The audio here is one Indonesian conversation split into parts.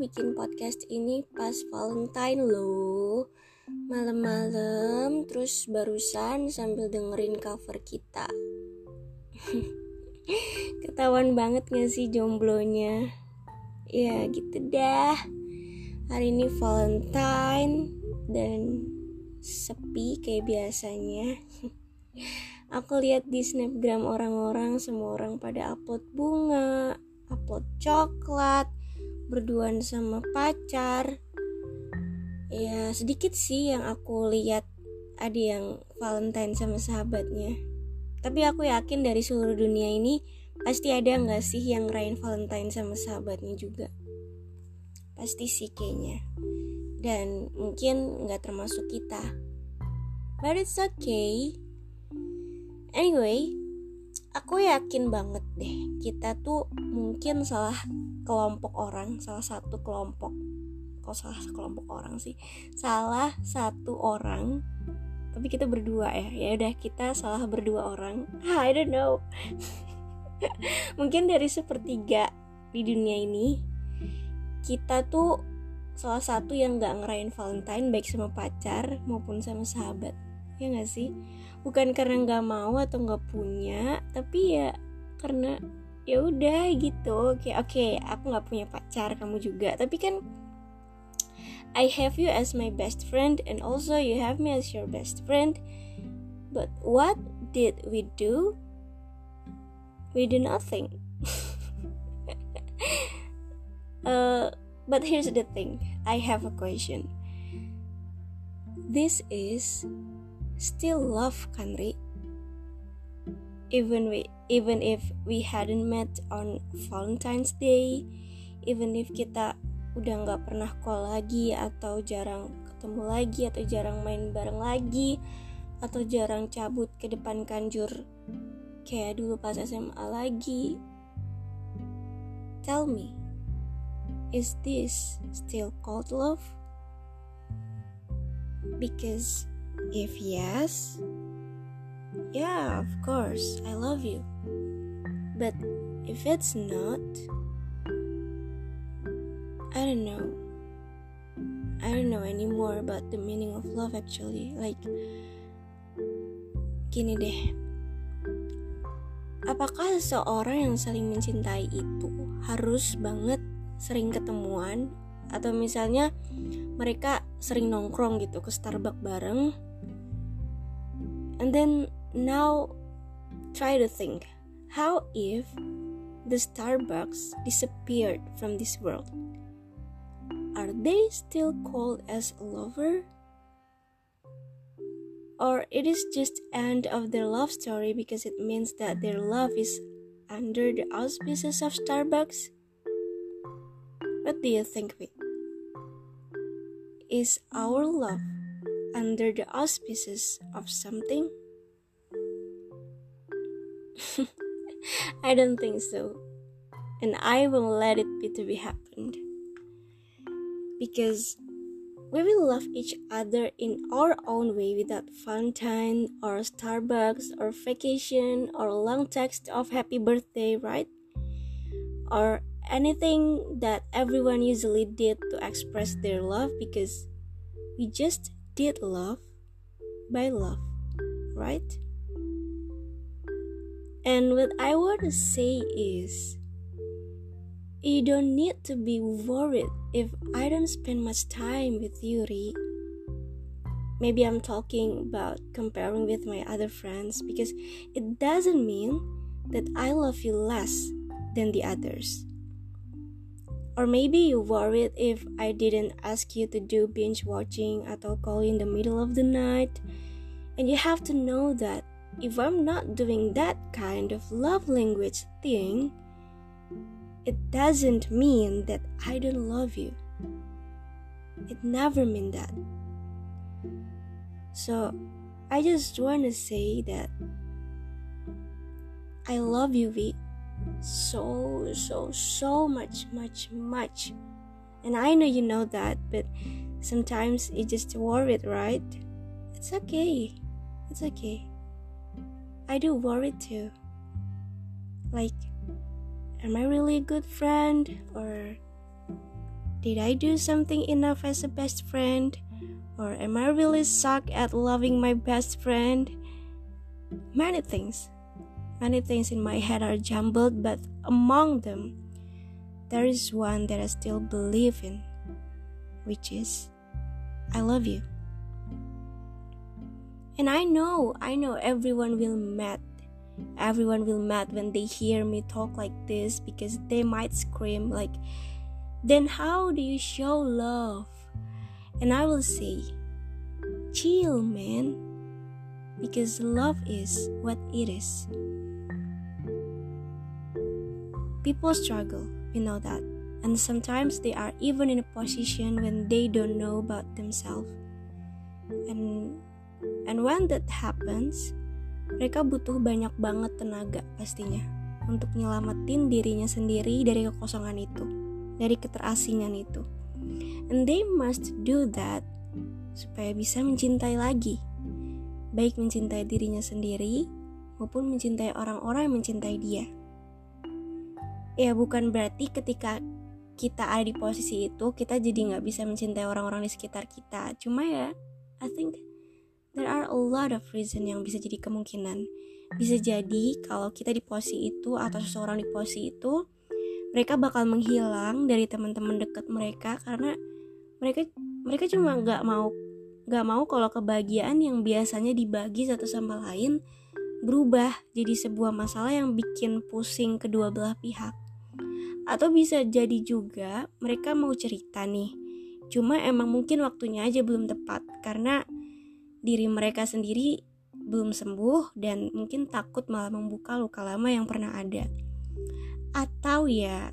bikin podcast ini pas Valentine loh. Malam-malam terus barusan sambil dengerin cover kita. Ketahuan banget gak sih jomblonya? Ya gitu dah. Hari ini Valentine Dan sepi kayak biasanya. Aku lihat di snapgram orang-orang Semua orang pada upload bunga Upload coklat berduaan sama pacar. Ya sedikit sih yang aku lihat ada yang Valentine sama sahabatnya. Tapi aku yakin dari seluruh dunia ini pasti ada nggak sih yang ngerain Valentine sama sahabatnya juga? Pasti sih kayaknya. Dan mungkin nggak termasuk kita. But it's okay. Anyway aku yakin banget deh kita tuh mungkin salah kelompok orang salah satu kelompok. Kok salah kelompok orang sih? Salah satu orang tapi kita berdua ya. Ya udah kita salah berdua orang. I don't know. Mungkin dari sepertiga di dunia ini kita tuh salah satu yang nggak ngerayain Valentine baik sama pacar maupun sama sahabat ya nggak sih? Bukan karena nggak mau atau nggak punya tapi ya karena ya udah gitu. Oke oke aku nggak punya pacar kamu juga. Tapi kan I have you as my best friend and also you have me as your best friend. But what did we do? We do nothing. Uh, but here's the thing. I have a question. This is still love country even we even if we hadn't met on Valentine's Day even if kita udah nggak pernah call lagi atau jarang ketemu lagi atau jarang main bareng lagi atau jarang cabut ke depan kanjur kayak dulu pas SMA lagi tell me is this still called love? Because if yes Yeah, of course, I love you. But if it's not, I don't know. I don't know anymore about the meaning of love actually. Like, gini deh. Apakah seseorang yang saling mencintai itu harus banget sering ketemuan atau misalnya mereka sering nongkrong gitu ke Starbucks bareng and then now, try to think how if the Starbucks disappeared from this world? Are they still called as lover? Or it is just end of their love story because it means that their love is under the auspices of Starbucks? What do you think, Vic? Is our love under the auspices of something? I don't think so. And I will let it be to be happened. Because we will love each other in our own way without Valentine or Starbucks or vacation or long text of happy birthday, right? Or anything that everyone usually did to express their love because we just did love by love, right? And what I want to say is, you don't need to be worried if I don't spend much time with you, Ri. Maybe I'm talking about comparing with my other friends because it doesn't mean that I love you less than the others. Or maybe you worried if I didn't ask you to do binge watching or call in the middle of the night. And you have to know that if I'm not doing that kind of love language thing, it doesn't mean that I don't love you. It never mean that. So, I just want to say that I love you, V. So, so, so much, much, much. And I know you know that, but sometimes you just worried, right? It's okay. It's okay. I do worry too. Like, am I really a good friend? Or Did I do something enough as a best friend? Or am I really suck at loving my best friend? Many things. Many things in my head are jumbled, but among them, there is one that I still believe in, which is I love you. And I know, I know everyone will mad. Everyone will mad when they hear me talk like this because they might scream like then how do you show love? And I will say, chill, man, because love is what it is. People struggle, we know that, and sometimes they are even in a position when they don't know about themselves. And and when that happens, mereka butuh banyak banget tenaga pastinya untuk nyelamatin dirinya sendiri dari kekosongan itu dari keterasingan itu. And they must do that supaya bisa mencintai lagi. Baik mencintai dirinya sendiri maupun mencintai orang-orang yang mencintai dia. Ya bukan berarti ketika kita ada di posisi itu kita jadi nggak bisa mencintai orang-orang di sekitar kita. Cuma ya, I think there are a lot of reason yang bisa jadi kemungkinan. Bisa jadi kalau kita di posisi itu atau seseorang di posisi itu mereka bakal menghilang dari teman-teman dekat mereka karena mereka mereka cuma nggak mau nggak mau kalau kebahagiaan yang biasanya dibagi satu sama lain berubah jadi sebuah masalah yang bikin pusing kedua belah pihak atau bisa jadi juga mereka mau cerita nih. Cuma emang mungkin waktunya aja belum tepat karena diri mereka sendiri belum sembuh dan mungkin takut malah membuka luka lama yang pernah ada. Atau ya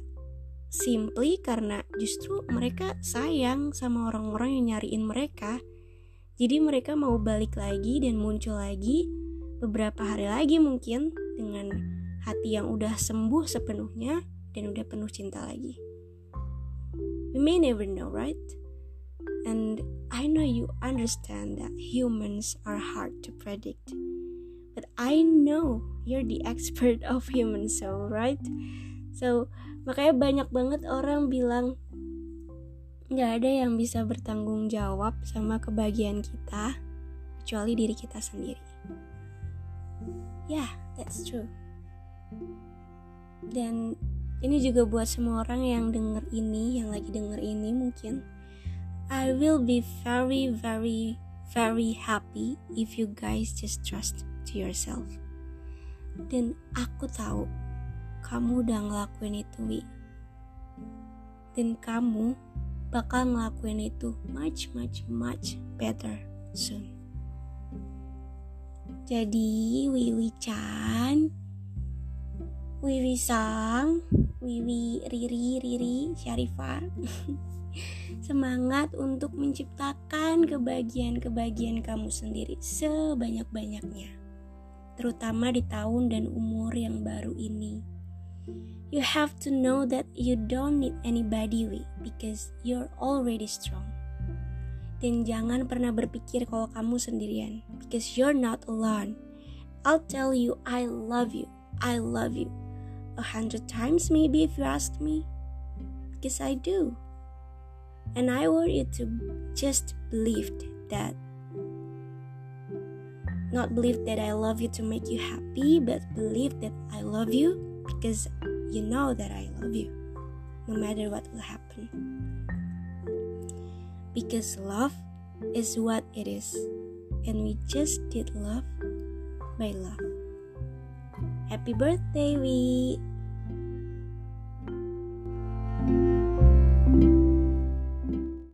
simply karena justru mereka sayang sama orang-orang yang nyariin mereka. Jadi mereka mau balik lagi dan muncul lagi beberapa hari lagi mungkin dengan hati yang udah sembuh sepenuhnya dan udah penuh cinta lagi. We may never know right? And I know you understand that humans are hard to predict. But I know you're the expert of human soul right? So makanya banyak banget orang bilang nggak ada yang bisa bertanggung jawab sama kebahagiaan kita kecuali diri kita sendiri. Yeah, that's true. Dan ini juga buat semua orang yang denger ini yang lagi denger ini mungkin I will be very very very happy if you guys just trust to yourself dan aku tahu kamu udah ngelakuin itu, Wi. Dan kamu bakal ngelakuin itu much, much, much better soon. Jadi, Wiwi Chan, Wiwi Sang, Wiwi Riri, Riri, Syarifah, semangat untuk menciptakan kebahagiaan-kebahagiaan kamu sendiri sebanyak-banyaknya, terutama di tahun dan umur yang baru ini. You have to know that you don't need anybody with because you're already strong. Dan jangan pernah berpikir kalau kamu sendirian because you're not alone. I'll tell you I love you. I love you. A hundred times maybe if you ask me. Because I do. And I want you to just believe that. Not believe that I love you to make you happy, but believe that I love you because you know that I love you no matter what will happen. Because love is what it is, and we just did love by love. Happy birthday, we!